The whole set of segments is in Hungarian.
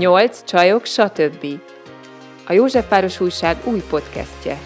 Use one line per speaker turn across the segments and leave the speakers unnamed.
Nyolc csajok, stb. A Józsefváros Újság új podcastje.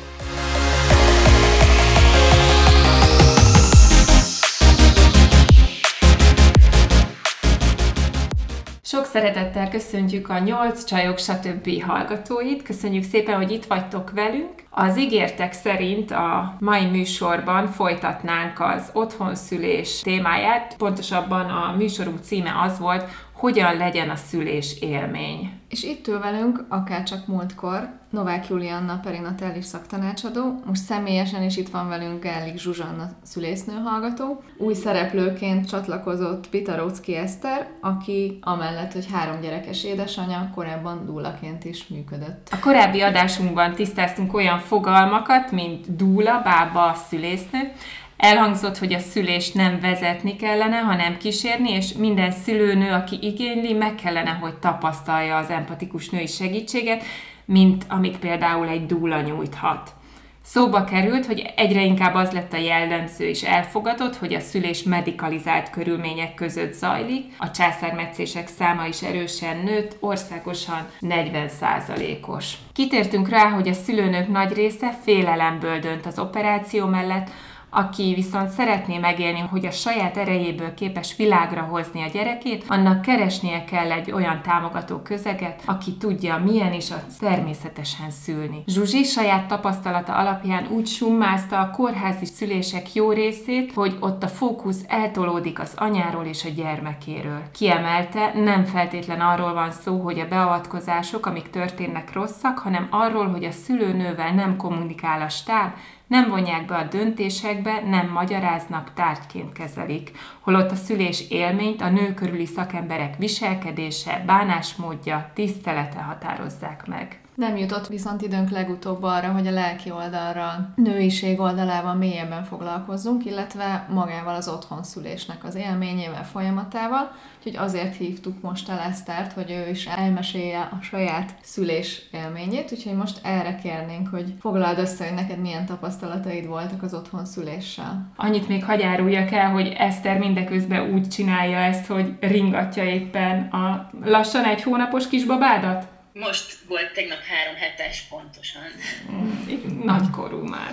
Sok szeretettel köszöntjük a nyolc csajok, stb. hallgatóit. Köszönjük szépen, hogy itt vagytok velünk. Az ígértek szerint a mai műsorban folytatnánk az otthonszülés témáját. Pontosabban a műsorunk címe az volt, hogyan legyen a szülés élmény.
És itt ül velünk, akár csak múltkor, Novák Julianna perinatális szaktanácsadó, most személyesen is itt van velünk Gellik Zsuzsanna szülésznő hallgató. Új szereplőként csatlakozott Pitarócki Eszter, aki amellett, hogy három gyerekes édesanyja, korábban dúlaként is működött.
A korábbi adásunkban tisztáztunk olyan fogalmakat, mint dúla, bába, szülésznő, Elhangzott, hogy a szülést nem vezetni kellene, hanem kísérni, és minden szülőnő, aki igényli, meg kellene, hogy tapasztalja az empatikus női segítséget, mint amit például egy dúla nyújthat. Szóba került, hogy egyre inkább az lett a jellemző és elfogadott, hogy a szülés medikalizált körülmények között zajlik, a császármetszések száma is erősen nőtt, országosan 40%-os. Kitértünk rá, hogy a szülőnők nagy része félelemből dönt az operáció mellett, aki viszont szeretné megélni, hogy a saját erejéből képes világra hozni a gyerekét, annak keresnie kell egy olyan támogató közeget, aki tudja, milyen is a természetesen szülni. Zsuzsi saját tapasztalata alapján úgy summázta a kórházi szülések jó részét, hogy ott a fókusz eltolódik az anyáról és a gyermekéről. Kiemelte, nem feltétlen arról van szó, hogy a beavatkozások, amik történnek rosszak, hanem arról, hogy a szülőnővel nem kommunikál a stáb, nem vonják be a döntésekbe, nem magyaráznak, tárgyként kezelik. Holott a szülés élményt a nő körüli szakemberek viselkedése, bánásmódja, tisztelete határozzák meg.
Nem jutott viszont időnk legutóbb arra, hogy a lelki oldalra, nőiség oldalával mélyebben foglalkozzunk, illetve magával az otthonszülésnek az élményével, folyamatával, úgyhogy azért hívtuk most el Esztert, hogy ő is elmesélje a saját szülés élményét, úgyhogy most erre kérnénk, hogy foglald össze, hogy neked milyen tapasztalataid voltak az otthonszüléssel.
Annyit még hagyáruljak el, hogy Eszter mindeközben úgy csinálja ezt, hogy ringatja éppen a lassan egy hónapos kisbabádat?
Most volt tegnap három hetes pontosan.
Nagykorú már.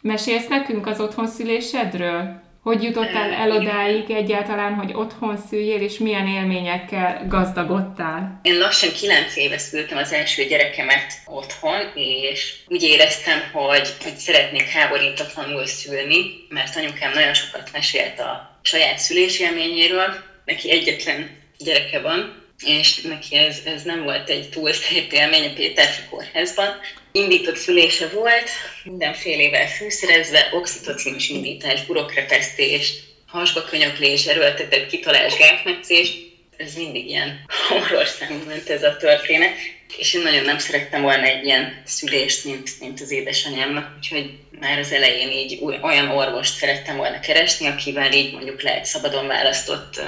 Mesélsz nekünk az otthonszülésedről? Hogy jutottál el odáig egyáltalán, hogy otthon szüljél, és milyen élményekkel gazdagodtál?
Én lassan kilenc éve szültem az első gyerekemet otthon, és úgy éreztem, hogy, hogy szeretnék háborítatlanul szülni, mert anyukám nagyon sokat mesélt a saját szülésélményéről. Neki egyetlen gyereke van, és neki ez, ez nem volt egy túl szép élmény a Péterfi kórházban. Indított szülése volt, mindenfélevel fűszerezve, oxitocinos indítás, burokrepesztés, hasba könyöklés, erőltetett kitalás, gátmetszés. Ez mindig ilyen horror számú ment ez a történet. És én nagyon nem szerettem volna egy ilyen szülést, mint, mint az édesanyámnak, úgyhogy már az elején így olyan orvost szerettem volna keresni, akivel így mondjuk lehet szabadon választott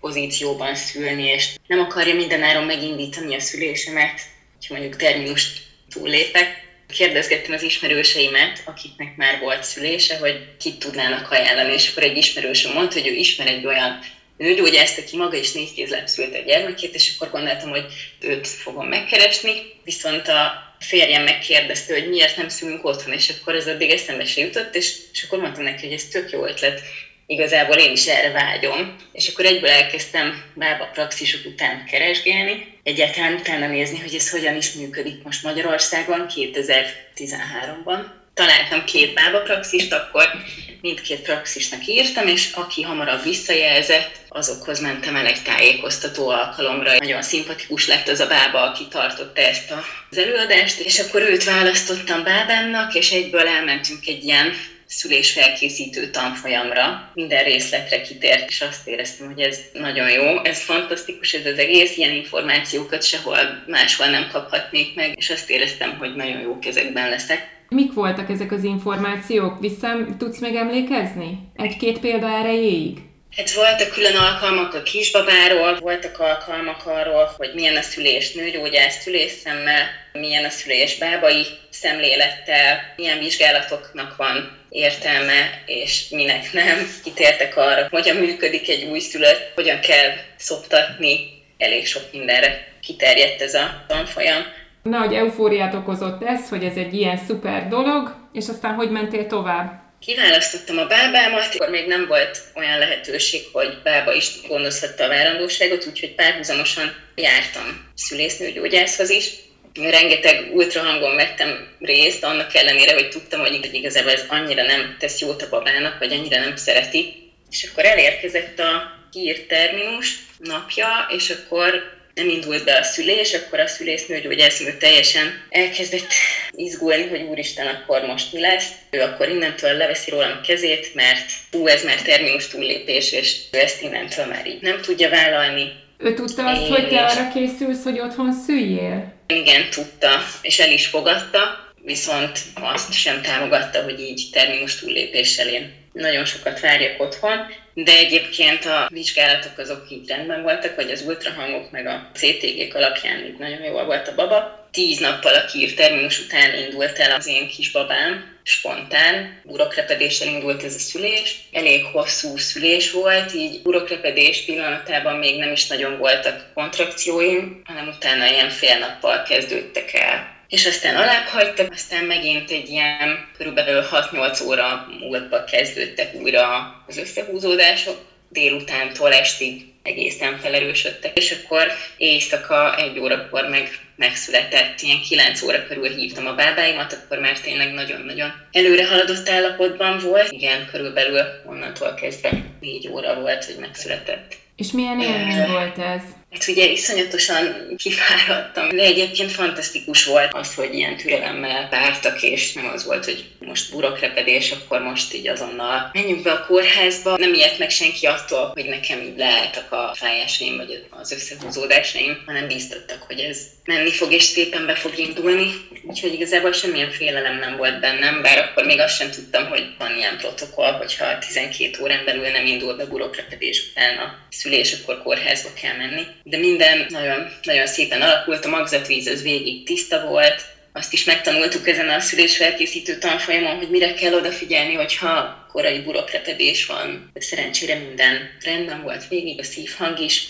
pozícióban szülni, és nem akarja mindenáron megindítani a szülésemet, hogy mondjuk terminust túllépek. Kérdezgettem az ismerőseimet, akiknek már volt szülése, hogy kit tudnának ajánlani, és akkor egy ismerősöm mondta, hogy ő ismer egy olyan nőgyógyászt, aki maga is négy kézláb szült a gyermekét, és akkor gondoltam, hogy őt fogom megkeresni, viszont a férjem megkérdezte, hogy miért nem szülünk otthon, és akkor ez addig eszembe se jutott, és, és akkor mondtam neki, hogy ez tök jó ötlet, igazából én is erre vágyom. És akkor egyből elkezdtem bába praxisok után keresgélni, egyáltalán utána nézni, hogy ez hogyan is működik most Magyarországon 2013-ban. Találtam két bába praxist, akkor mindkét praxisnak írtam, és aki hamarabb visszajelzett, azokhoz mentem el egy tájékoztató alkalomra. Nagyon szimpatikus lett az a bába, aki tartotta ezt az előadást, és akkor őt választottam bábámnak, és egyből elmentünk egy ilyen szülésfelkészítő tanfolyamra, minden részletre kitért, és azt éreztem, hogy ez nagyon jó, ez fantasztikus, ez az egész, ilyen információkat sehol máshol nem kaphatnék meg, és azt éreztem, hogy nagyon jó kezekben leszek.
Mik voltak ezek az információk? Vissza tudsz meg emlékezni? Egy-két példa erejéig?
Hát voltak külön alkalmak a kisbabáról, voltak alkalmak arról, hogy milyen a szülés nőgyógyász szülésszemmel, milyen a szülés bábai szemlélettel, milyen vizsgálatoknak van értelme, és minek nem. Kitértek arra, hogyan működik egy újszülött, hogyan kell szoptatni, elég sok mindenre kiterjedt ez a tanfolyam.
Na, hogy eufóriát okozott ez, hogy ez egy ilyen szuper dolog, és aztán hogy mentél tovább?
Kiválasztottam a bábámat, akkor még nem volt olyan lehetőség, hogy bába is gondozhatta a várandóságot, úgyhogy párhuzamosan jártam szülésznőgyógyászhoz is. Rengeteg ultrahangon vettem részt, annak ellenére, hogy tudtam, hogy igazából ez annyira nem tesz jót a babának, vagy annyira nem szereti. És akkor elérkezett a kiírt terminus napja, és akkor nem indult be a szülés, akkor a szülésznőgyógyásznő teljesen elkezdett izgulni, hogy úristen, akkor most mi lesz. Ő akkor innentől leveszi rólam a kezét, mert hú, ez már terminus túllépés, és ő ezt innentől már így nem tudja vállalni.
Ő tudta azt, hogy te arra készülsz, hogy otthon szüljél?
Igen, tudta, és el is fogadta, viszont azt sem támogatta, hogy így terminus túllépéssel én nagyon sokat várjak otthon, de egyébként a vizsgálatok azok így rendben voltak, vagy az ultrahangok meg a CTG-k alapján így nagyon jól volt a baba. Tíz nappal a kír terminus után indult el az én kis babám, spontán, urokrepedéssel indult ez a szülés. Elég hosszú szülés volt, így urokrepedés pillanatában még nem is nagyon voltak kontrakcióim, hanem utána ilyen fél nappal kezdődtek el és aztán alább hagytak, aztán megint egy ilyen körülbelül 6-8 óra múltba kezdődtek újra az összehúzódások, délutántól estig egészen felerősödtek, és akkor éjszaka egy órakor meg megszületett, ilyen 9 óra körül hívtam a bábáimat, akkor már tényleg nagyon-nagyon előre haladott állapotban volt. Igen, körülbelül onnantól kezdve 4 óra volt, hogy megszületett.
És milyen élmény volt ez?
Hát ugye iszonyatosan kifáradtam, de egyébként fantasztikus volt az, hogy ilyen türelemmel vártak, és nem az volt, hogy most burokrepedés, akkor most így azonnal menjünk be a kórházba. Nem ilyet meg senki attól, hogy nekem így leálltak a fájásaim, vagy az összehúzódásaim, hanem bíztattak, hogy ez menni fog, és szépen be fog indulni. Úgyhogy igazából semmilyen félelem nem volt bennem, bár akkor még azt sem tudtam, hogy van ilyen protokoll, hogyha 12 órán belül nem indul be burokrepedés után a szülés, akkor kórházba kell menni de minden nagyon, nagyon szépen alakult, a magzatvíz az végig tiszta volt, azt is megtanultuk ezen a szülésfelkészítő tanfolyamon, hogy mire kell odafigyelni, hogyha korai burokrepedés van. De szerencsére minden rendben volt végig, a szívhang is.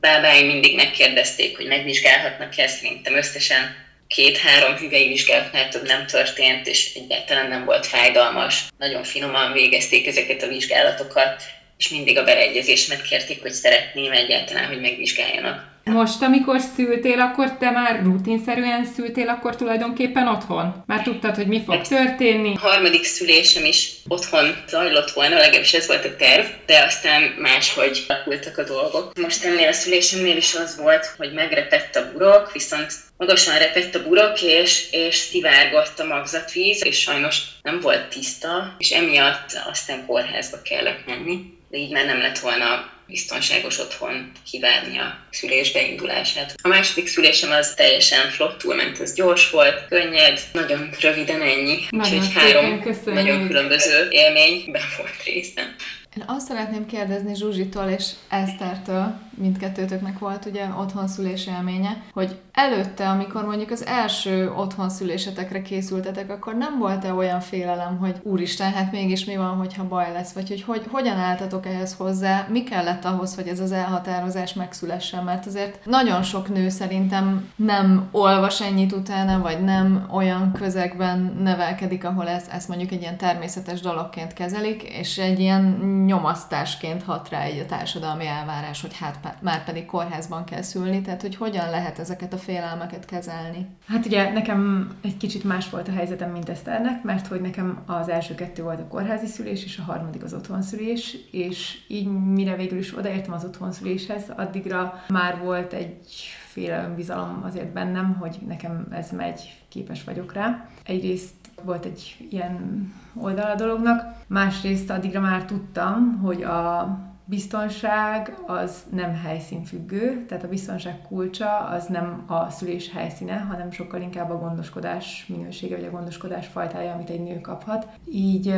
Bábáim mindig megkérdezték, hogy megvizsgálhatnak-e, szerintem összesen két-három hüvei vizsgálatnál több nem történt, és egyáltalán nem volt fájdalmas. Nagyon finoman végezték ezeket a vizsgálatokat, és mindig a beleegyezésemet kérték, hogy szeretném egyáltalán, hogy megvizsgáljanak.
Most, amikor szültél, akkor te már rutinszerűen szültél, akkor tulajdonképpen otthon? Már tudtad, hogy mi fog történni?
A harmadik szülésem is otthon zajlott volna, legalábbis ez volt a terv, de aztán máshogy alakultak a dolgok. Most ennél a szülésemnél is az volt, hogy megrepett a burok, viszont magasan repett a burok, és, és szivárgott a magzatvíz, és sajnos nem volt tiszta, és emiatt aztán kórházba kellett menni de így már nem lett volna biztonságos otthon kivárni a szülés beindulását. A második szülésem az teljesen flottul ment, az gyors volt, könnyed, nagyon röviden ennyi.
Nagyon Úgyhogy három
köszönjük. nagyon különböző élményben volt részem.
Én azt szeretném kérdezni Zsuzsitól és Esztertől, mindkettőtöknek volt ugye otthon szülés élménye, hogy előtte, amikor mondjuk az első otthon szülésetekre készültetek, akkor nem volt-e olyan félelem, hogy úristen, hát mégis mi van, hogyha baj lesz, vagy hogy, hogy hogyan álltatok ehhez hozzá, mi kellett ahhoz, hogy ez az elhatározás megszülessen, mert azért nagyon sok nő szerintem nem olvas ennyit utána, vagy nem olyan közegben nevelkedik, ahol ez, ezt mondjuk egy ilyen természetes dologként kezelik, és egy ilyen nyomasztásként hat rá egy a társadalmi elvárás, hogy hát már pedig kórházban kell szülni, tehát hogy hogyan lehet ezeket a félelmeket kezelni?
Hát ugye nekem egy kicsit más volt a helyzetem, mint Eszternek, mert hogy nekem az első kettő volt a kórházi szülés, és a harmadik az otthonszülés, és így mire végül is odaértem az otthonszüléshez, addigra már volt egy féle önbizalom azért bennem, hogy nekem ez megy, képes vagyok rá. Egyrészt volt egy ilyen oldal a dolognak, másrészt addigra már tudtam, hogy a biztonság az nem helyszínfüggő, tehát a biztonság kulcsa az nem a szülés helyszíne, hanem sokkal inkább a gondoskodás minősége, vagy a gondoskodás fajtája, amit egy nő kaphat. Így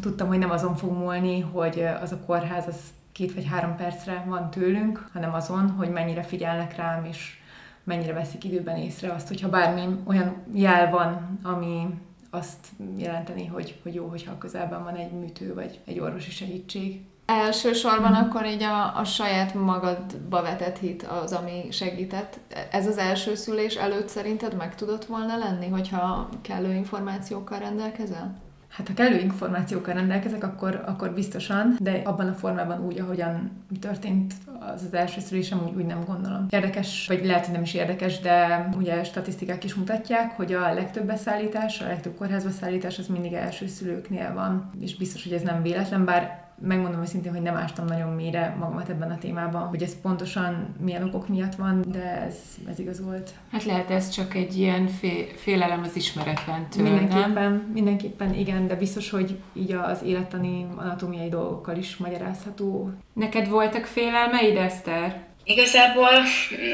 tudtam, hogy nem azon fog múlni, hogy az a kórház az két vagy három percre van tőlünk, hanem azon, hogy mennyire figyelnek rám, és mennyire veszik időben észre azt, hogyha bármi olyan jel van, ami azt jelenteni, hogy, hogy jó, hogyha közelben van egy műtő vagy egy orvosi segítség.
Elsősorban uh-huh. akkor így a, a saját magadba vetett hit az, ami segített. Ez az első szülés előtt szerinted meg tudott volna lenni, hogyha kellő információkkal rendelkezel?
Hát ha kellő információkkal rendelkezek, akkor, akkor biztosan, de abban a formában úgy, ahogyan történt az az első szülésem, úgy, úgy nem gondolom. Érdekes, vagy lehet, hogy nem is érdekes, de ugye statisztikák is mutatják, hogy a legtöbb beszállítás, a legtöbb kórházba szállítás az mindig első szülőknél van, és biztos, hogy ez nem véletlen, bár megmondom őszintén, hogy nem ástam nagyon mélyre magamat ebben a témában, hogy ez pontosan milyen okok miatt van, de ez, ez igaz volt.
Hát lehet ez csak egy ilyen fé- félelem az ismeretlentől,
Mindenképpen, nem? mindenképpen igen, de biztos, hogy így az élettani anatómiai dolgokkal is magyarázható.
Neked voltak félelmeid, Eszter?
Igazából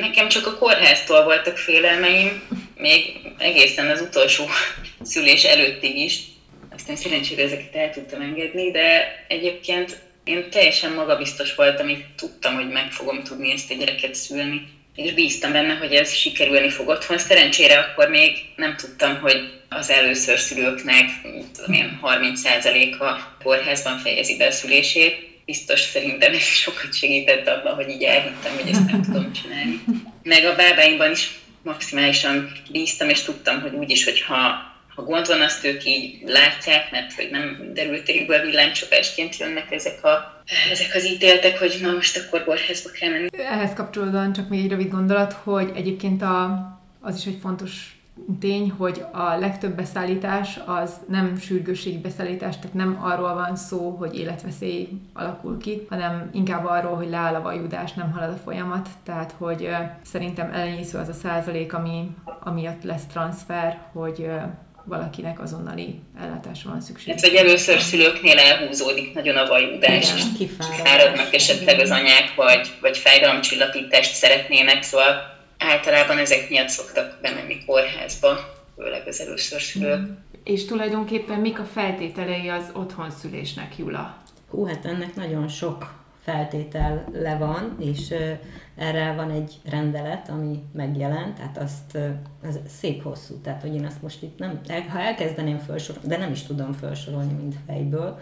nekem csak a kórháztól voltak félelmeim, még egészen az utolsó szülés előttig is aztán szerencsére ezeket el tudtam engedni, de egyébként én teljesen magabiztos voltam, így tudtam, hogy meg fogom tudni ezt a gyereket szülni, és bíztam benne, hogy ez sikerülni fog otthon. Szerencsére akkor még nem tudtam, hogy az először szülőknek tudom én, 30%-a kórházban fejezi be a szülését. Biztos szerintem ez sokat segített abban, hogy így elhittem, hogy ezt nem tudom csinálni. Meg a bábáimban is maximálisan bíztam, és tudtam, hogy úgyis, hogyha ha gond van, azt ők így látják, mert hogy nem derültékből villámcsapásként jönnek ezek, a, ezek az ítéltek, hogy na most akkor kórházba kell menni.
Ehhez kapcsolódóan csak még egy rövid gondolat, hogy egyébként a, az is egy fontos tény, hogy a legtöbb beszállítás az nem sürgősségi beszállítás, tehát nem arról van szó, hogy életveszély alakul ki, hanem inkább arról, hogy leáll a vajudás, nem halad a folyamat, tehát hogy szerintem elenyésző az a százalék, ami, amiatt lesz transfer, hogy valakinek azonnali ellátásra van szükség.
Hát, hogy először szülőknél elhúzódik nagyon a vajudás, és kifáradnak esetleg az anyák, vagy, vagy fájdalomcsillapítást szeretnének, szóval általában ezek miatt szoktak bemenni kórházba, főleg az először szülők. Mm.
És tulajdonképpen mik a feltételei az otthonszülésnek, Jula?
Hú, hát ennek nagyon sok feltétel le van, és erre van egy rendelet, ami megjelent, tehát azt az szép hosszú, tehát hogy én azt most itt nem, ha elkezdeném felsorolni, de nem is tudom felsorolni mind fejből,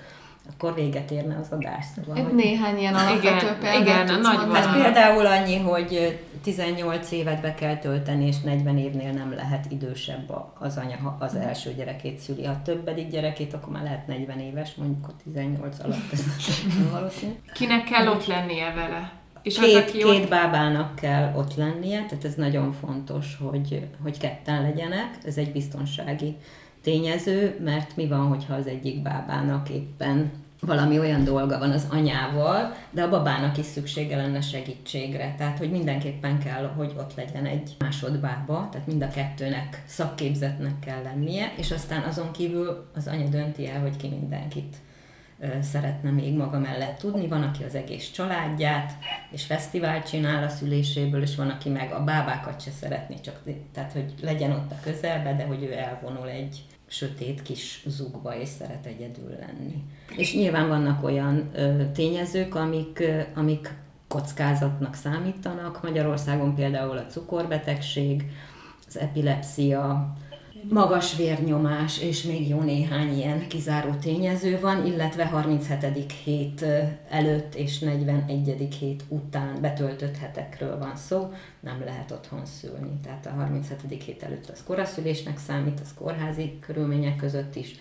akkor véget érne az adás.
Szóval, hogy... Néhány ilyen alapvető
igen, példát igen, nagy
van. Hát például annyi, hogy 18 évet be kell tölteni, és 40 évnél nem lehet idősebb az anya, ha az első gyerekét szüli. Ha többedik gyerekét, akkor már lehet 40 éves, mondjuk a 18 alatt ez nem valószínű.
Kinek kell ott lennie vele?
És két, az, aki két ott... bábának kell ott lennie, tehát ez nagyon fontos, hogy, hogy ketten legyenek. Ez egy biztonsági tényező, mert mi van, hogyha az egyik bábának éppen valami olyan dolga van az anyával, de a babának is szüksége lenne segítségre. Tehát, hogy mindenképpen kell, hogy ott legyen egy másodbába, tehát mind a kettőnek szakképzetnek kell lennie, és aztán azon kívül az anya dönti el, hogy ki mindenkit szeretne még maga mellett tudni. Van, aki az egész családját, és fesztivált csinál a szüléséből, és van, aki meg a bábákat se szeretné, csak tehát, hogy legyen ott a közelbe, de hogy ő elvonul egy sötét kis zugba, és szeret egyedül lenni. És nyilván vannak olyan ö, tényezők, amik, ö, amik kockázatnak számítanak. Magyarországon például a cukorbetegség, az epilepsia, magas vérnyomás, és még jó néhány ilyen kizáró tényező van, illetve 37. hét előtt és 41. hét után betöltött hetekről van szó, nem lehet otthon szülni. Tehát a 37. hét előtt az koraszülésnek számít, az kórházi körülmények között is,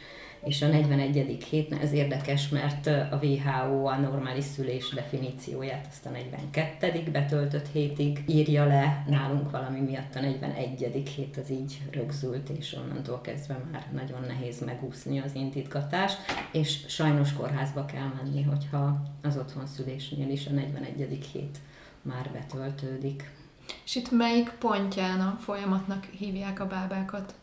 és a 41. hétnél ez érdekes, mert a WHO a normális szülés definícióját azt a 42. betöltött hétig írja le, nálunk valami miatt a 41. hét az így rögzült, és onnantól kezdve már nagyon nehéz megúszni az indítgatást, és sajnos kórházba kell menni, hogyha az otthon szülésnél is a 41. hét már betöltődik.
És itt melyik pontján a folyamatnak hívják a bábákat?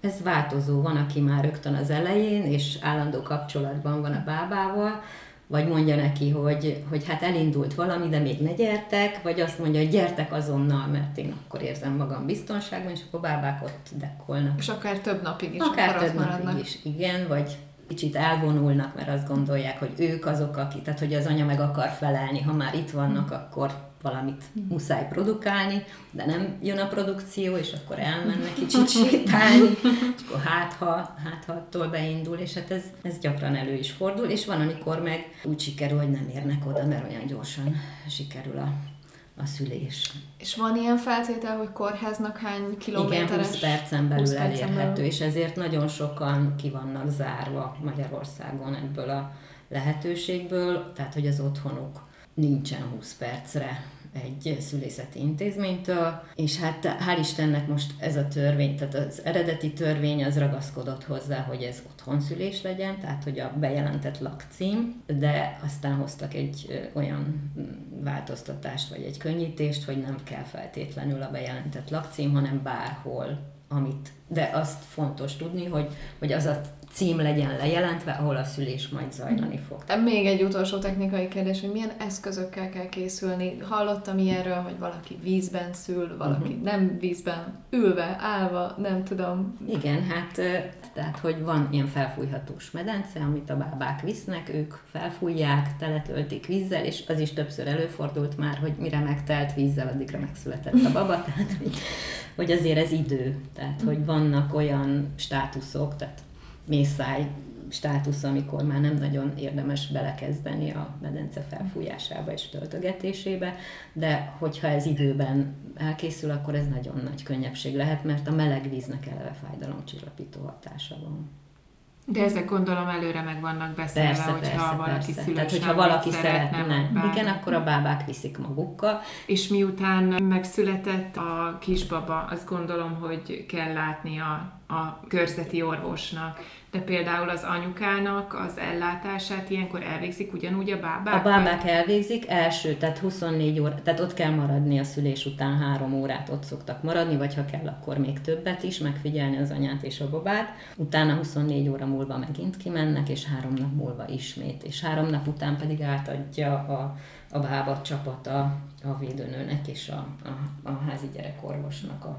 Ez változó. Van, aki már rögtön az elején, és állandó kapcsolatban van a bábával, vagy mondja neki, hogy, hogy hát elindult valami, de még ne gyertek, vagy azt mondja, hogy gyertek azonnal, mert én akkor érzem magam biztonságban, és akkor bábák ott dekkolnak.
És akár több napig is.
Akár több napig is, igen, vagy kicsit elvonulnak, mert azt gondolják, hogy ők azok, akik, tehát hogy az anya meg akar felelni, ha már itt vannak, akkor valamit muszáj produkálni, de nem jön a produkció, és akkor elmennek kicsit sétálni, és akkor hát ha, hát ha attól beindul, és hát ez, ez gyakran elő is fordul, és van, amikor meg úgy sikerül, hogy nem érnek oda, mert olyan gyorsan sikerül a a szülés.
És van ilyen feltétel, hogy kórháznak hány kilométeres?
Igen, 20 percen belül 20 percen elérhető, belül. és ezért nagyon sokan ki vannak zárva Magyarországon ebből a lehetőségből, tehát hogy az otthonuk nincsen 20 percre egy szülészeti intézménytől, és hát hál' Istennek most ez a törvény, tehát az eredeti törvény az ragaszkodott hozzá, hogy ez otthonszülés legyen, tehát hogy a bejelentett lakcím, de aztán hoztak egy olyan változtatást, vagy egy könnyítést, hogy nem kell feltétlenül a bejelentett lakcím, hanem bárhol amit, de azt fontos tudni, hogy, hogy az a cím legyen lejelentve, ahol a szülés majd zajlani fog.
Még egy utolsó technikai kérdés, hogy milyen eszközökkel kell készülni. Hallottam ilyenről, hogy valaki vízben szül, valaki uh-huh. nem vízben, ülve, állva, nem tudom.
Igen, hát tehát, hogy van ilyen felfújhatós medence, amit a bábák visznek, ők felfújják, teletöltik vízzel, és az is többször előfordult már, hogy mire megtelt vízzel, addigra megszületett a baba, tehát hogy, hogy azért ez idő, tehát hogy vannak olyan státuszok, tehát mészáj státusz, amikor már nem nagyon érdemes belekezdeni a medence felfújásába és töltögetésébe, de hogyha ez időben elkészül, akkor ez nagyon nagy könnyebbség lehet, mert a meleg víznek eleve fájdalomcsillapító hatása van.
De ezek gondolom előre meg vannak beszélve, persze, hogyha persze, valaki persze. Tehát,
hogyha valaki szeretne, szeretne igen, akkor a bábák viszik magukkal.
És miután megszületett a kisbaba, azt gondolom, hogy kell látni a, a körzeti orvosnak de például az anyukának az ellátását ilyenkor elvégzik ugyanúgy a bábák?
A bábák elvégzik, első, tehát 24 óra, tehát ott kell maradni a szülés után három órát ott szoktak maradni, vagy ha kell, akkor még többet is, megfigyelni az anyát és a babát. Utána 24 óra múlva megint kimennek, és három nap múlva ismét, és három nap után pedig átadja a, a bába csapata a védőnőnek és a, a, a házi gyerekorvosnak a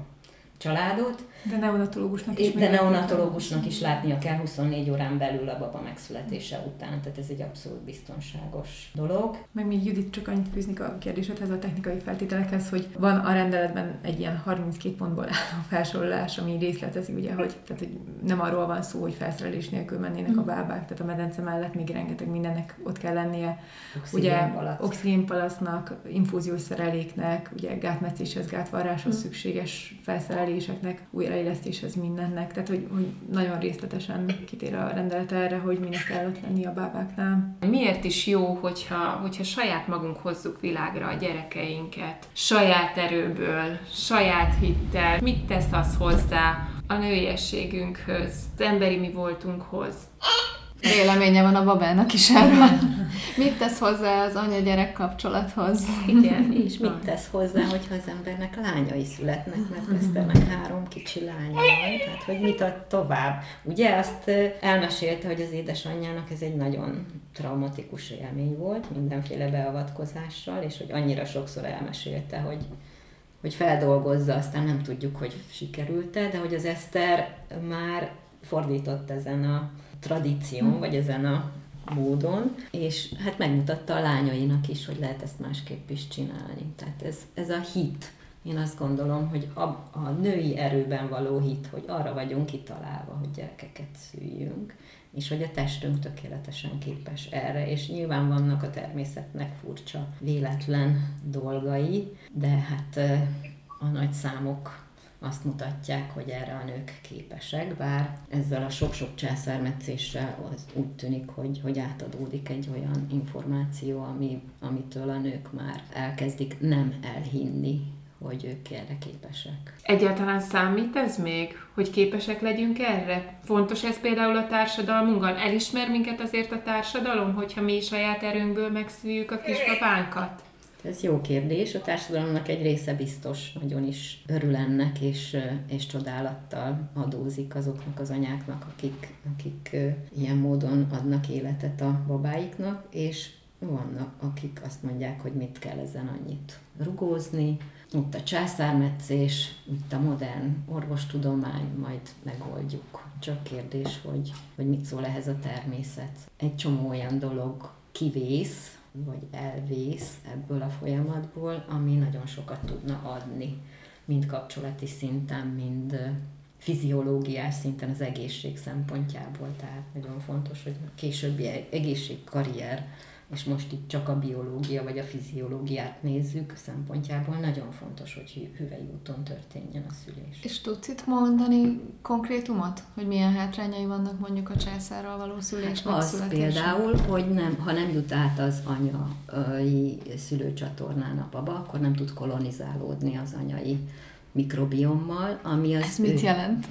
családot.
De neonatológusnak is.
De neonatológusnak is látnia kell 24 órán belül a baba megszületése után, tehát ez egy abszolút biztonságos dolog.
Meg még Judit csak annyit fűznik a kérdésedhez, a technikai feltételekhez, hogy van a rendeletben egy ilyen 32 pontból álló felsorolás, ami részletezi, ugye, hogy, tehát, hogy nem arról van szó, hogy felszerelés nélkül mennének a mm. bábák, tehát a medence mellett még rengeteg mindennek ott kell lennie. Oxigénpalac. Ugye oxigénpalasznak, infúziós szereléknek, ugye gátmetszéshez, gátvarráshoz mm. szükséges felszerelés szereléseknek, újraélesztéshez mindennek, tehát hogy, hogy nagyon részletesen kitér a rendelet erre, hogy minek kell ott lenni a bábáknál.
Miért is jó, hogyha, hogyha saját magunk hozzuk világra a gyerekeinket, saját erőből, saját hittel, mit tesz az hozzá a nőiességünkhöz, az emberi mi voltunkhoz.
Véleménye van a babának is erről. mit tesz hozzá az anya-gyerek kapcsolathoz?
Igen, és mit tesz hozzá, hogyha az embernek lányai születnek, mert Eszternek három kicsi lánya van, tehát hogy mit ad tovább. Ugye azt elmesélte, hogy az édesanyjának ez egy nagyon traumatikus élmény volt, mindenféle beavatkozással, és hogy annyira sokszor elmesélte, hogy hogy feldolgozza, aztán nem tudjuk, hogy sikerült-e, de hogy az Eszter már fordított ezen a tradíción, vagy ezen a módon, és hát megmutatta a lányainak is, hogy lehet ezt másképp is csinálni. Tehát ez, ez a hit. Én azt gondolom, hogy a, a női erőben való hit, hogy arra vagyunk kitalálva, hogy gyerekeket szüljünk, és hogy a testünk tökéletesen képes erre, és nyilván vannak a természetnek furcsa, véletlen dolgai, de hát a nagy számok azt mutatják, hogy erre a nők képesek, bár ezzel a sok-sok császármetszéssel az úgy tűnik, hogy, hogy átadódik egy olyan információ, ami, amitől a nők már elkezdik nem elhinni, hogy ők erre képesek.
Egyáltalán számít ez még, hogy képesek legyünk erre? Fontos ez például a társadalmunkban? Elismer minket azért a társadalom, hogyha mi saját erőnkből megszüljük a kisbabánkat?
Ez jó kérdés. A társadalomnak egy része biztos nagyon is örül ennek, és, és csodálattal adózik azoknak az anyáknak, akik, akik ilyen módon adnak életet a babáiknak, és vannak, akik azt mondják, hogy mit kell ezen annyit rugózni, itt a császármetszés, itt a modern orvostudomány, majd megoldjuk. Csak kérdés, hogy, hogy mit szól ehhez a természet. Egy csomó olyan dolog kivész, vagy elvész ebből a folyamatból, ami nagyon sokat tudna adni, mind kapcsolati szinten, mind fiziológiás szinten az egészség szempontjából. Tehát nagyon fontos, hogy a későbbi egészségkarrier és most itt csak a biológia vagy a fiziológiát nézzük szempontjából, nagyon fontos, hogy hüvely úton történjen a szülés.
És tudsz itt mondani konkrétumot, hogy milyen hátrányai vannak mondjuk a császárral való szülésnek
hát az például, hogy nem, ha nem jut át az anyai szülőcsatornán a baba, akkor nem tud kolonizálódni az anyai mikrobiommal, ami az...
Ez ő, mit jelent?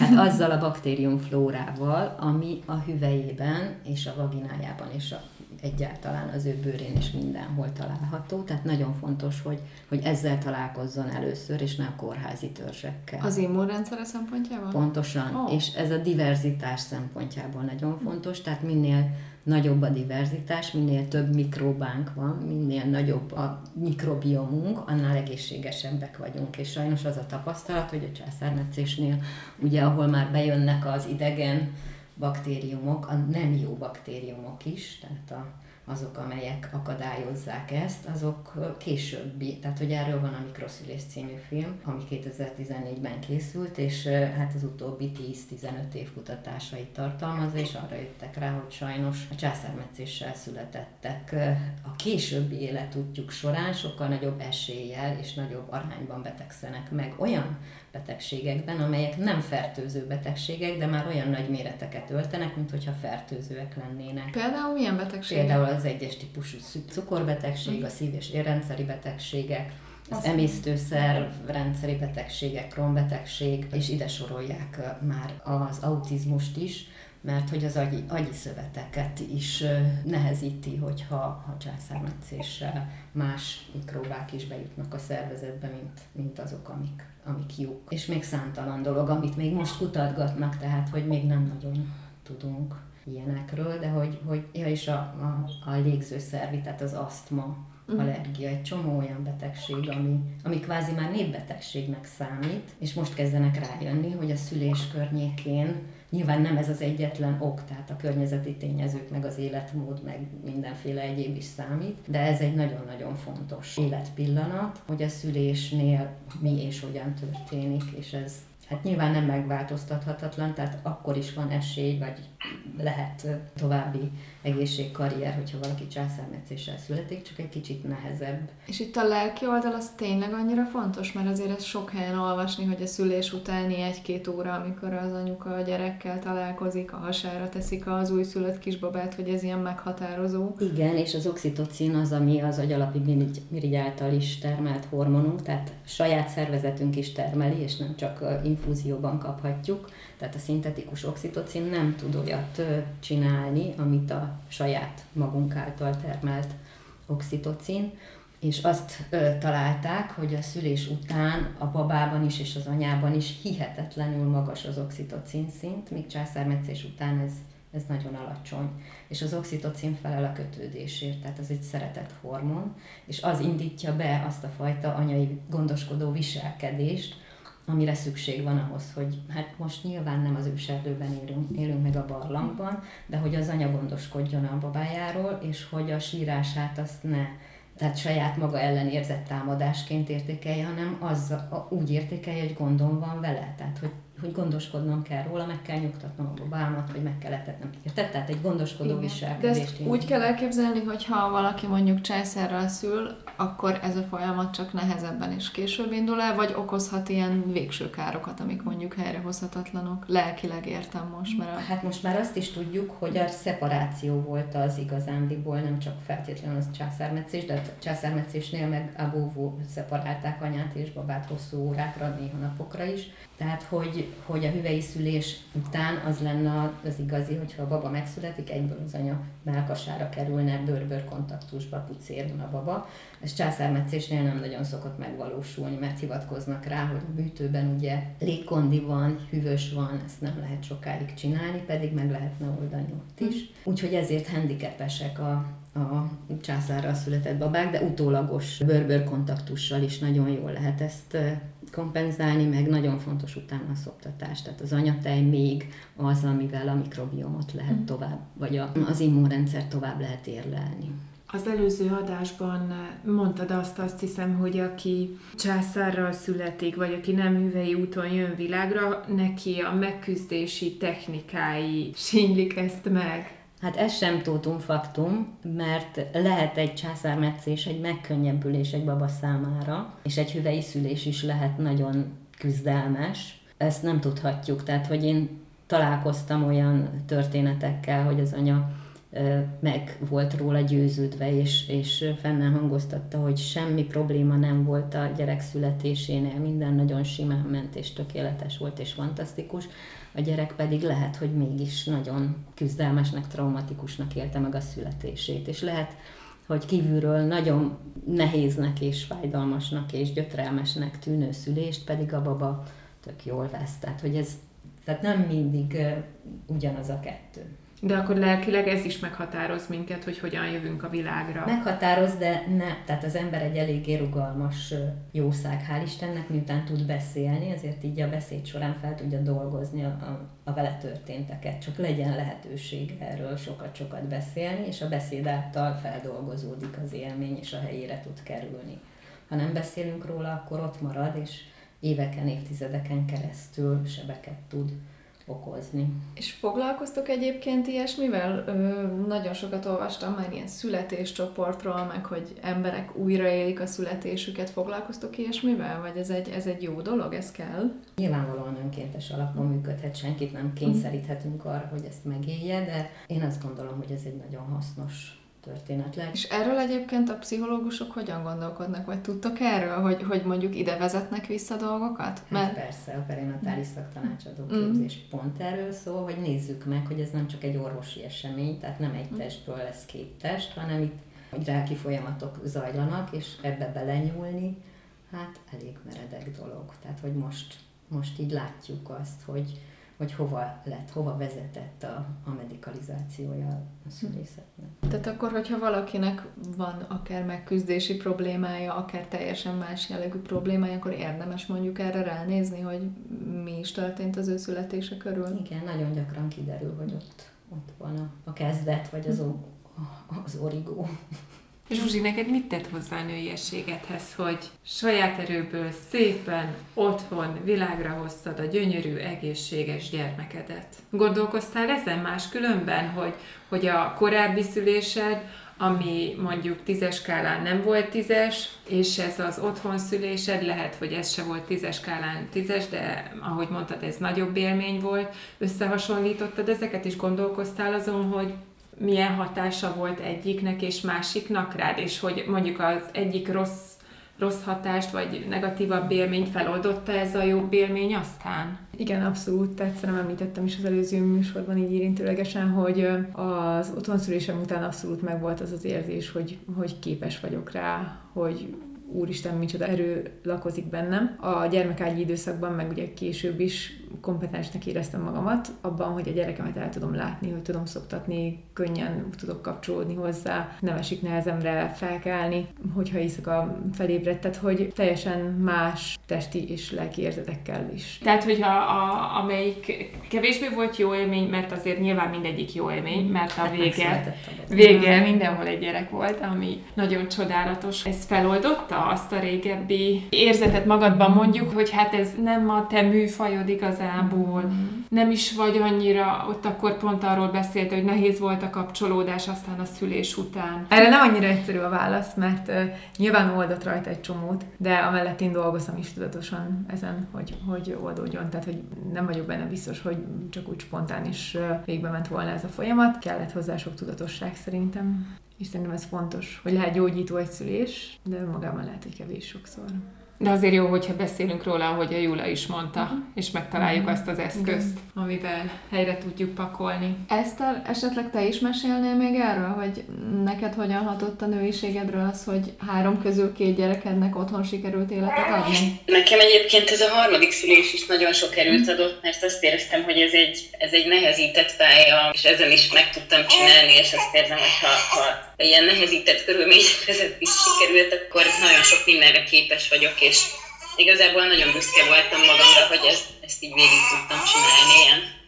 Hát azzal a baktériumflórával, ami a hüvelyében és a vaginájában és a egyáltalán az ő bőrén is mindenhol található, tehát nagyon fontos, hogy, hogy ezzel találkozzon először, és ne a kórházi törzsekkel.
Az immunrendszere szempontjából?
Pontosan, oh. és ez a diverzitás szempontjából nagyon fontos, tehát minél nagyobb a diverzitás, minél több mikróbánk van, minél nagyobb a mikrobiomunk, annál egészségesebbek vagyunk. És sajnos az a tapasztalat, hogy a császármetszésnél, ugye ahol már bejönnek az idegen baktériumok, a nem jó baktériumok is, tehát a, azok, amelyek akadályozzák ezt, azok későbbi, tehát hogy erről van a Mikroszülés című film, ami 2014-ben készült, és hát az utóbbi 10-15 év kutatásait tartalmazza, és arra jöttek rá, hogy sajnos a császármetszéssel születettek a későbbi életútjuk során sokkal nagyobb eséllyel és nagyobb arányban betegszenek meg olyan betegségekben, amelyek nem fertőző betegségek, de már olyan nagy méreteket öltenek, mint hogyha fertőzőek lennének.
Például milyen betegségek?
Például az egyes típusú cukorbetegség, a szív- és érrendszeri betegségek, az emésztőszer rendszeri betegségek, kronbetegség, és ide sorolják már az autizmust is, mert hogy az agyi, agyi szöveteket is nehezíti, hogyha ha császármetszéssel más mikrobák is bejutnak a szervezetbe, mint, mint azok, amik, amik jók. És még számtalan dolog, amit még most kutatgatnak, tehát hogy még nem nagyon tudunk ilyenekről, de hogy, hogy ja, és a, a, a légzőszervi, tehát az asztma, mm. allergia, egy csomó olyan betegség, ami, ami kvázi már népbetegségnek számít, és most kezdenek rájönni, hogy a szülés környékén Nyilván nem ez az egyetlen ok, tehát a környezeti tényezők, meg az életmód, meg mindenféle egyéb is számít, de ez egy nagyon-nagyon fontos életpillanat, hogy a szülésnél mi és hogyan történik, és ez hát nyilván nem megváltoztathatatlan, tehát akkor is van esély, vagy lehet további egészségkarrier, hogyha valaki császármetszéssel születik, csak egy kicsit nehezebb.
És itt a lelki oldal az tényleg annyira fontos, mert azért ez sok helyen olvasni, hogy a szülés utáni egy-két óra, amikor az anyuka a gyerekkel találkozik, a hasára teszik az újszülött kisbabát, hogy ez ilyen meghatározó.
Igen, és az oxitocin az, ami az agyalapi mirigy által is termelt hormonunk, tehát saját szervezetünk is termeli, és nem csak infúzióban kaphatjuk, tehát a szintetikus oxitocin nem tud olyat csinálni, amit a saját magunk által termelt oxitocin, és azt ö, találták, hogy a szülés után a babában is és az anyában is hihetetlenül magas az oxitocin szint, míg császármetszés után ez, ez nagyon alacsony. És az oxitocin felel a kötődésért, tehát ez egy szeretett hormon, és az indítja be azt a fajta anyai gondoskodó viselkedést, amire szükség van ahhoz, hogy hát most nyilván nem az őserdőben élünk, élünk meg a barlangban, de hogy az anya gondoskodjon a babájáról, és hogy a sírását azt ne tehát saját maga ellen érzett támadásként értékelje, hanem az úgy értékelje, hogy gondom van vele. Tehát, hogy hogy gondoskodnom kell róla, meg kell nyugtatnom a babámat, vagy meg kell etetnem. Érted? Tehát egy gondoskodó Igen. viselkedést.
De ezt úgy kell elképzelni, hogy ha valaki mondjuk császárral szül, akkor ez a folyamat csak nehezebben és később indul el, vagy okozhat ilyen végső károkat, amik mondjuk helyrehozhatatlanok. Lelkileg értem most, mert... A...
Hát most már azt is tudjuk, hogy a szeparáció volt az igazándiból, nem csak feltétlenül az császármetszés, de a császármetszésnél meg a szeparálták anyát és babát hosszú órákra, néha napokra is. Tehát, hogy hogy a hüvei szülés után az lenne az igazi, hogyha a baba megszületik, egyből az anya melkasára kerülne, bőr-bőr kontaktusba pucérjon a baba. Ez császármetszésnél nem nagyon szokott megvalósulni, mert hivatkoznak rá, hogy a műtőben ugye légkondi van, hűvös van, ezt nem lehet sokáig csinálni, pedig meg lehetne oldani ott is. Úgyhogy ezért handicapesek a a császárral született babák, de utólagos bőrbőr kontaktussal is nagyon jól lehet ezt kompenzálni, meg nagyon fontos utána a szoptatás. Tehát az anyatej még az, amivel a mikrobiomot lehet mm. tovább, vagy a, az immunrendszer tovább lehet érlelni.
Az előző adásban mondtad azt, azt hiszem, hogy aki császárral születik, vagy aki nem hüvei úton jön világra, neki a megküzdési technikái sínylik ezt meg.
Hát ez sem tótum faktum, mert lehet egy császármetszés, egy megkönnyebbülés egy baba számára, és egy hüvei szülés is lehet nagyon küzdelmes. Ezt nem tudhatjuk, tehát hogy én találkoztam olyan történetekkel, hogy az anya meg volt róla győződve, és, és fennáll hangoztatta, hogy semmi probléma nem volt a gyerek születésénél, minden nagyon simán ment, és tökéletes volt, és fantasztikus. A gyerek pedig lehet, hogy mégis nagyon küzdelmesnek, traumatikusnak élte meg a születését, és lehet, hogy kívülről nagyon nehéznek és fájdalmasnak és gyötrelmesnek tűnő szülést pedig a baba tök jól vesz. Tehát, hogy ez tehát nem mindig ugyanaz a kettő.
De akkor lelkileg ez is meghatároz minket, hogy hogyan jövünk a világra.
Meghatároz, de ne. Tehát az ember egy eléggé rugalmas jószág, hál' Istennek, miután tud beszélni, ezért így a beszéd során fel tudja dolgozni a, a, a vele történteket. Csak legyen lehetőség erről sokat-sokat beszélni, és a beszéd által feldolgozódik az élmény, és a helyére tud kerülni. Ha nem beszélünk róla, akkor ott marad, és éveken, évtizedeken keresztül sebeket tud okozni.
És foglalkoztok egyébként ilyesmivel? Ö, nagyon sokat olvastam már ilyen születéscsoportról, meg hogy emberek újraélik a születésüket. Foglalkoztok ilyesmivel? Vagy ez egy, ez egy jó dolog, ez kell?
Nyilvánvalóan önkéntes alapon működhet, senkit nem kényszeríthetünk arra, hogy ezt megélje, de én azt gondolom, hogy ez egy nagyon hasznos történetleg.
És erről egyébként a pszichológusok hogyan gondolkodnak, vagy tudtok erről, hogy, hogy mondjuk ide vezetnek vissza dolgokat?
Hát Mert... persze, a perinatális szaktanácsadó mm. képzés mm. pont erről szól, hogy nézzük meg, hogy ez nem csak egy orvosi esemény, tehát nem egy mm. testből lesz két test, hanem itt hogy ráki folyamatok zajlanak, és ebbe belenyúlni, hát elég meredek dolog. Tehát, hogy most, most így látjuk azt, hogy, hogy hova lett, hova vezetett a, a medikalizációja a szülészetnek.
Tehát akkor, hogyha valakinek van akár megküzdési problémája, akár teljesen más jellegű problémája, akkor érdemes mondjuk erre ránézni, hogy mi is történt az ő születése körül?
Igen, nagyon gyakran kiderül, hogy ott, ott van a, a kezdet, vagy az, o, az origó.
Zsuzsi, neked mit tett hozzá a nőiességedhez, hogy saját erőből szépen otthon világra hoztad a gyönyörű, egészséges gyermekedet? Gondolkoztál ezen más különben, hogy, hogy a korábbi szülésed, ami mondjuk tízes skálán nem volt tízes, és ez az otthon szülésed, lehet, hogy ez se volt tízes skálán tízes, de ahogy mondtad, ez nagyobb élmény volt, összehasonlítottad ezeket, és gondolkoztál azon, hogy milyen hatása volt egyiknek és másiknak rád, és hogy mondjuk az egyik rossz, rossz hatást, vagy negatívabb élményt feloldotta ez a jobb élmény aztán?
Igen, abszolút. Tehát szerintem említettem is az előző műsorban így érintőlegesen, hogy az otthonszülésem után abszolút megvolt az az érzés, hogy, hogy képes vagyok rá, hogy úristen, micsoda erő lakozik bennem. A gyermekágyi időszakban, meg ugye később is kompetensnek éreztem magamat abban, hogy a gyerekemet el tudom látni, hogy tudom szoktatni, könnyen tudok kapcsolódni hozzá, nem esik nehezemre felkelni, hogyha éjszaka felébredt, tehát hogy teljesen más testi és lelki érzetekkel is.
Tehát, hogyha a, amelyik kevésbé volt jó élmény, mert azért nyilván mindegyik jó élmény, mert a vége, vége mindenhol egy gyerek volt, ami nagyon csodálatos. Ez feloldotta azt a régebbi érzetet magadban mondjuk, hogy hát ez nem a te műfajod igazából, mm. nem is vagy annyira, ott akkor pont arról beszélt, hogy nehéz volt a kapcsolódás aztán a szülés után.
Erre nem annyira egyszerű a válasz, mert uh, nyilván oldott rajta egy csomót, de amellett én dolgozom is tudatosan ezen, hogy, hogy oldódjon, tehát hogy nem vagyok benne biztos, hogy csak úgy spontán is uh, végbe ment volna ez a folyamat. Kellett hozzá sok tudatosság szerintem és szerintem ez fontos, hogy lehet gyógyító egy szülés, de önmagában lehet, hogy kevés sokszor.
De azért jó, hogyha beszélünk róla, ahogy a Jula is mondta, uh-huh. és megtaláljuk uh-huh. azt az eszközt, uh-huh. amivel helyre tudjuk pakolni.
Eszter, esetleg te is mesélnél még erről, hogy neked hogyan hatott a nőiségedről az, hogy három közül két gyerekednek otthon sikerült életet adni?
Nekem egyébként ez a harmadik szülés is nagyon sok erőt adott, mert azt éreztem, hogy ez egy, ez egy nehezített pálya, és ezen is meg tudtam csinálni, és azt érzem, hogy ha, ha ilyen nehezített körülmények között is sikerült, akkor nagyon sok mindenre képes vagyok, és igazából nagyon büszke voltam magamra, hogy ezt, ezt így végig tudtam csinálni ilyen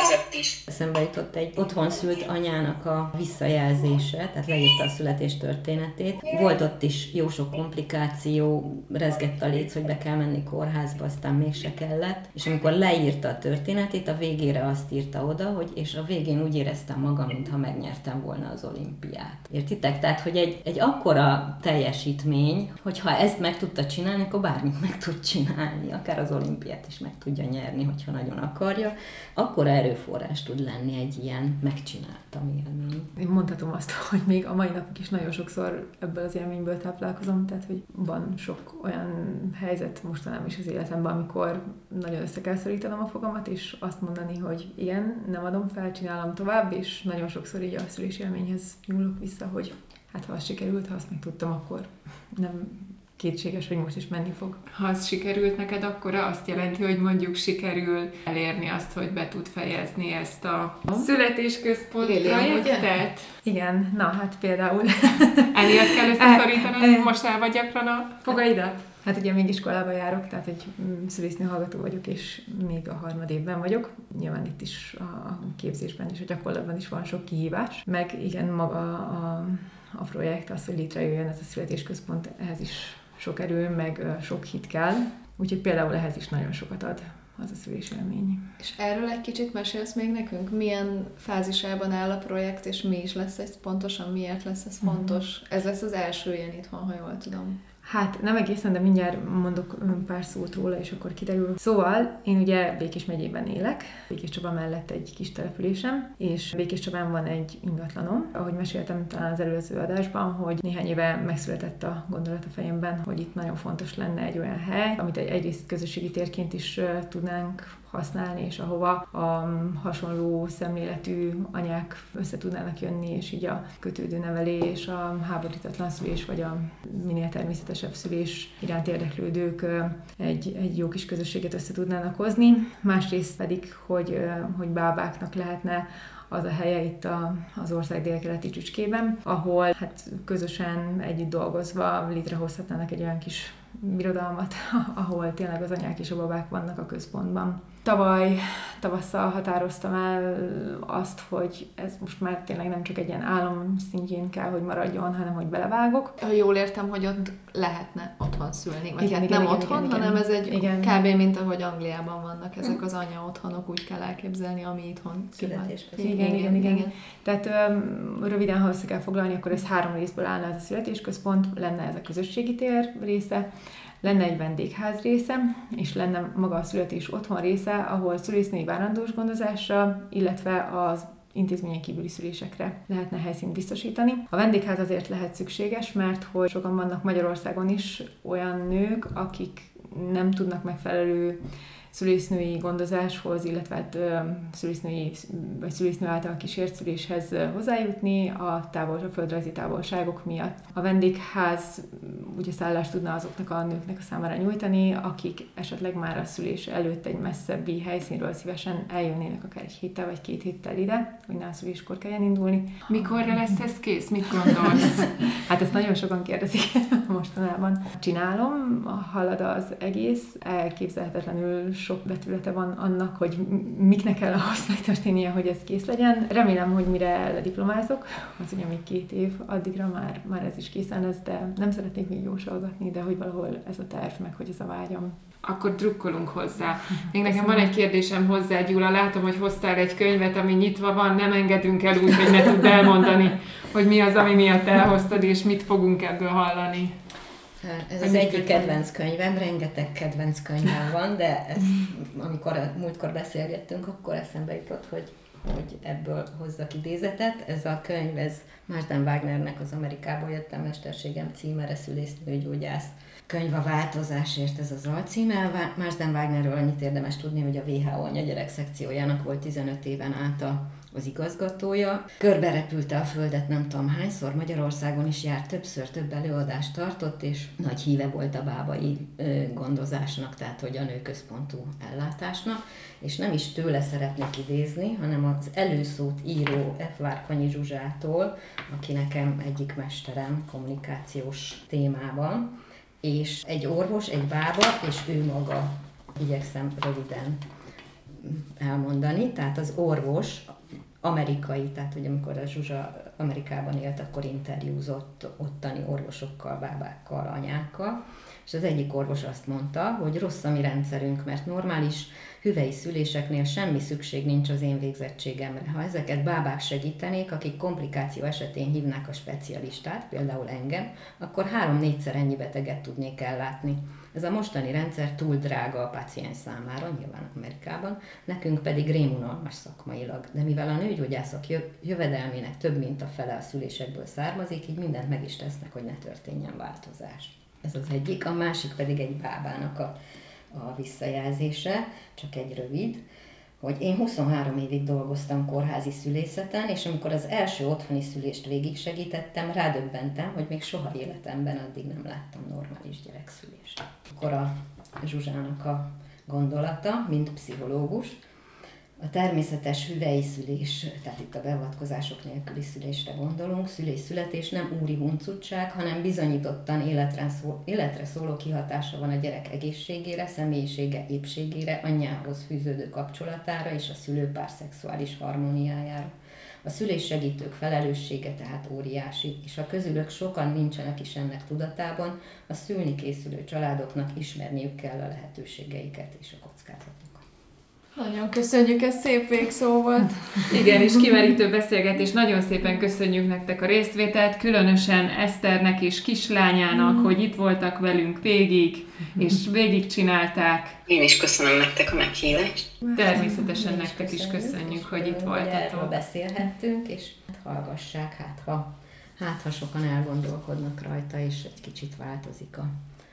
között is.
Eszembe jutott egy otthon szült anyának a visszajelzése, tehát leírta a születés történetét. Volt ott is jó sok komplikáció, rezgett a léc, hogy be kell menni kórházba, aztán mégse kellett. És amikor leírta a történetét, a végére azt írta oda, hogy és a végén úgy éreztem magam, mintha megnyertem volna az olimpiát. Értitek? Tehát, hogy egy, egy akkora teljesítmény, hogyha ezt meg tudta csinálni, akkor bármit meg tud csinálni, akár az olimpiát is meg tudja nyerni, hogyha nagyon akarja akkora erőforrás tud lenni egy ilyen megcsináltam élmény.
Én mondhatom azt, hogy még a mai napig is nagyon sokszor ebből az élményből táplálkozom, tehát hogy van sok olyan helyzet mostanában is az életemben, amikor nagyon össze kell szorítanom a fogamat, és azt mondani, hogy igen, nem adom fel, csinálom tovább, és nagyon sokszor így a szülés élményhez nyúlok vissza, hogy hát ha az sikerült, ha azt meg tudtam, akkor nem kétséges, hogy most is menni fog.
Ha az sikerült neked, akkor azt jelenti, hogy mondjuk sikerül elérni azt, hogy be tud fejezni ezt a születésközpont projektet?
Igen, na hát például.
Emiatt kell összeszorítanod most el vagy gyakran a fogaidat?
Hát ugye még iskolába járok, tehát egy mm, szülésznő hallgató vagyok, és még a harmad évben vagyok. Nyilván itt is a képzésben és a gyakorlatban is van sok kihívás. Meg igen, maga a, a projekt, az, hogy létrejöjjön ez a születésközpont, ehhez is sok erő, meg sok hit kell. Úgyhogy például ehhez is nagyon sokat ad az a szülés élmény.
És erről egy kicsit mesélsz még nekünk? Milyen fázisában áll a projekt, és mi is lesz ez pontosan, miért lesz ez mhm. fontos? Uh-huh. Ez lesz az első ilyen itthon, ha jól tudom.
Hát nem egészen, de mindjárt mondok pár szót róla, és akkor kiderül. Szóval én ugye Békés megyében élek, Békés Csaba mellett egy kis településem, és Békés Csabán van egy ingatlanom. Ahogy meséltem talán az előző adásban, hogy néhány éve megszületett a gondolat a fejemben, hogy itt nagyon fontos lenne egy olyan hely, amit egy egyrészt közösségi térként is tudnánk használni, és ahova a hasonló szemléletű anyák össze tudnának jönni, és így a kötődő nevelés, a háborítatlan szülés, vagy a minél természetesebb szülés iránt érdeklődők egy, egy jó kis közösséget össze tudnának hozni. Másrészt pedig, hogy, hogy bábáknak lehetne az a helye itt a, az ország délkeleti csücskében, ahol hát közösen együtt dolgozva létrehozhatnának egy olyan kis birodalmat, ahol tényleg az anyák és a babák vannak a központban. Tavaly tavasszal határoztam el azt, hogy ez most már tényleg nem csak egy ilyen álom szintjén kell, hogy maradjon, hanem hogy belevágok.
Ha jól értem, hogy ott lehetne otthon szülni, vagy igen, hát igen, nem igen, otthon, igen, hanem ez egy
igen.
kb. mint ahogy Angliában vannak ezek az anya otthonok, úgy kell elképzelni, ami itthon
születés.
Igen, igen, igen, igen, igen. Tehát röviden, ha össze kell foglalni, akkor ez három részből állna ez a születésközpont, lenne ez a közösségi tér része, lenne egy vendégház része, és lenne maga a születés otthon része, ahol szülésznői várandós gondozásra, illetve az intézményen kívüli szülésekre lehetne helyszínt biztosítani. A vendégház azért lehet szükséges, mert hogy sokan vannak Magyarországon is olyan nők, akik nem tudnak megfelelő szülésznői gondozáshoz, illetve hát, szülésznői, vagy szülésznő által kísért szüléshez hozzájutni a, távol, a földrajzi távolságok miatt. A vendégház ugye szállást tudna azoknak a nőknek a számára nyújtani, akik esetleg már a szülés előtt egy messzebbi helyszínről szívesen eljönnének akár egy héttel vagy két héttel ide, hogy ne a szüléskor kelljen indulni.
Mikorra lesz ez kész? Mit gondolsz?
hát ezt nagyon sokan kérdezik mostanában. Csinálom, halad az egész, elképzelhetetlenül sok betülete van annak, hogy miknek kell ahhoz megtörténnie, hogy ez kész legyen. Remélem, hogy mire lediplomázok, az ugye még két év, addigra már, már ez is készen lesz, de nem szeretnék még jósolgatni, de hogy valahol ez a terv, meg hogy ez a vágyam.
Akkor drukkolunk hozzá. Még nekem van egy kérdésem hozzá, Gyula. Látom, hogy hoztál egy könyvet, ami nyitva van, nem engedünk el úgy, hogy ne tudd elmondani, hogy mi az, ami miatt elhoztad, és mit fogunk ebből hallani.
Ez az egyik kedvenc könyvem, rengeteg kedvenc könyvem van, de ezt, amikor múltkor beszélgettünk, akkor eszembe jutott, hogy hogy ebből hozzak idézetet. Ez a könyv, ez Másden Wagnernek az Amerikából jöttem mesterségem címere szülésznőgyógyász könyv a változásért, ez az alcíme. Másden Wagnerről annyit érdemes tudni, hogy a WHO anyagyerek szekciójának volt 15 éven át a az igazgatója. Körbe repülte a földet nem tudom hányszor, Magyarországon is járt többször, több előadást tartott, és nagy híve volt a bábai gondozásnak, tehát hogy a nőközpontú ellátásnak, és nem is tőle szeretnék idézni, hanem az előszót író F. Várkonyi Zsuzsától, aki nekem egyik mesterem kommunikációs témában, és egy orvos, egy bába, és ő maga, igyekszem röviden elmondani, tehát az orvos amerikai, tehát hogy amikor a Zsuzsa Amerikában élt, akkor interjúzott ottani orvosokkal, bábákkal, anyákkal, és az egyik orvos azt mondta, hogy rossz a mi rendszerünk, mert normális hüvei szüléseknél semmi szükség nincs az én végzettségemre. Ha ezeket bábák segítenék, akik komplikáció esetén hívnák a specialistát, például engem, akkor három-négyszer ennyi beteget tudnék ellátni. Ez a mostani rendszer túl drága a paciens számára, nyilván Amerikában, nekünk pedig rémunalmas szakmailag. De mivel a nőgyógyászok jövedelmének több mint a fele a szülésekből származik, így mindent meg is tesznek, hogy ne történjen változás. Ez az egyik, a másik pedig egy bábának a, a visszajelzése, csak egy rövid hogy én 23 évig dolgoztam kórházi szülészeten, és amikor az első otthoni szülést végig segítettem, rádöbbentem, hogy még soha életemben addig nem láttam normális gyerekszülést. Akkor a Zsuzsának a gondolata, mint pszichológus, a természetes hüvei szülés, tehát itt a beavatkozások nélküli szülésre gondolunk, szülés-születés nem úri huncutság, hanem bizonyítottan életre, szó, életre szóló kihatása van a gyerek egészségére, személyisége, épségére, anyjához fűződő kapcsolatára és a szülőpár szexuális harmóniájára. A szülés segítők felelőssége tehát óriási, és a közülök sokan nincsenek is ennek tudatában, a szülni készülő családoknak ismerniük kell a lehetőségeiket és a kockázatokat.
Nagyon köszönjük, ez szép végszó volt.
Igen, és kimerítő beszélgetés. Nagyon szépen köszönjük nektek a résztvételt, különösen Eszternek és kislányának, mm. hogy itt voltak velünk végig, és végig csinálták.
Én is köszönöm nektek a meghívást.
Természetesen Én nektek is köszönjük, is köszönjük hogy itt voltatok.
Hogy beszélhettünk, és hallgassák, hát ha, hát ha sokan elgondolkodnak rajta, és egy kicsit változik a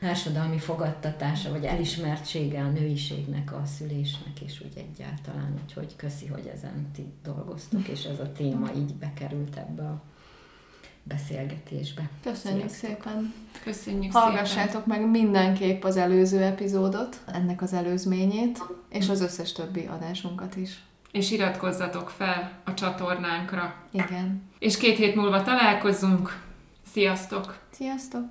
társadalmi fogadtatása, vagy elismertsége a nőiségnek, a szülésnek, és úgy egyáltalán, úgyhogy köszi, hogy ezen ti dolgoztok, és ez a téma így bekerült ebbe a beszélgetésbe.
Köszönjük Sziasztok. szépen!
Köszönjük
Hallgassátok
szépen.
meg mindenképp az előző epizódot, ennek az előzményét, és az összes többi adásunkat is.
És iratkozzatok fel a csatornánkra.
Igen.
És két hét múlva találkozunk. Sziasztok!
Sziasztok!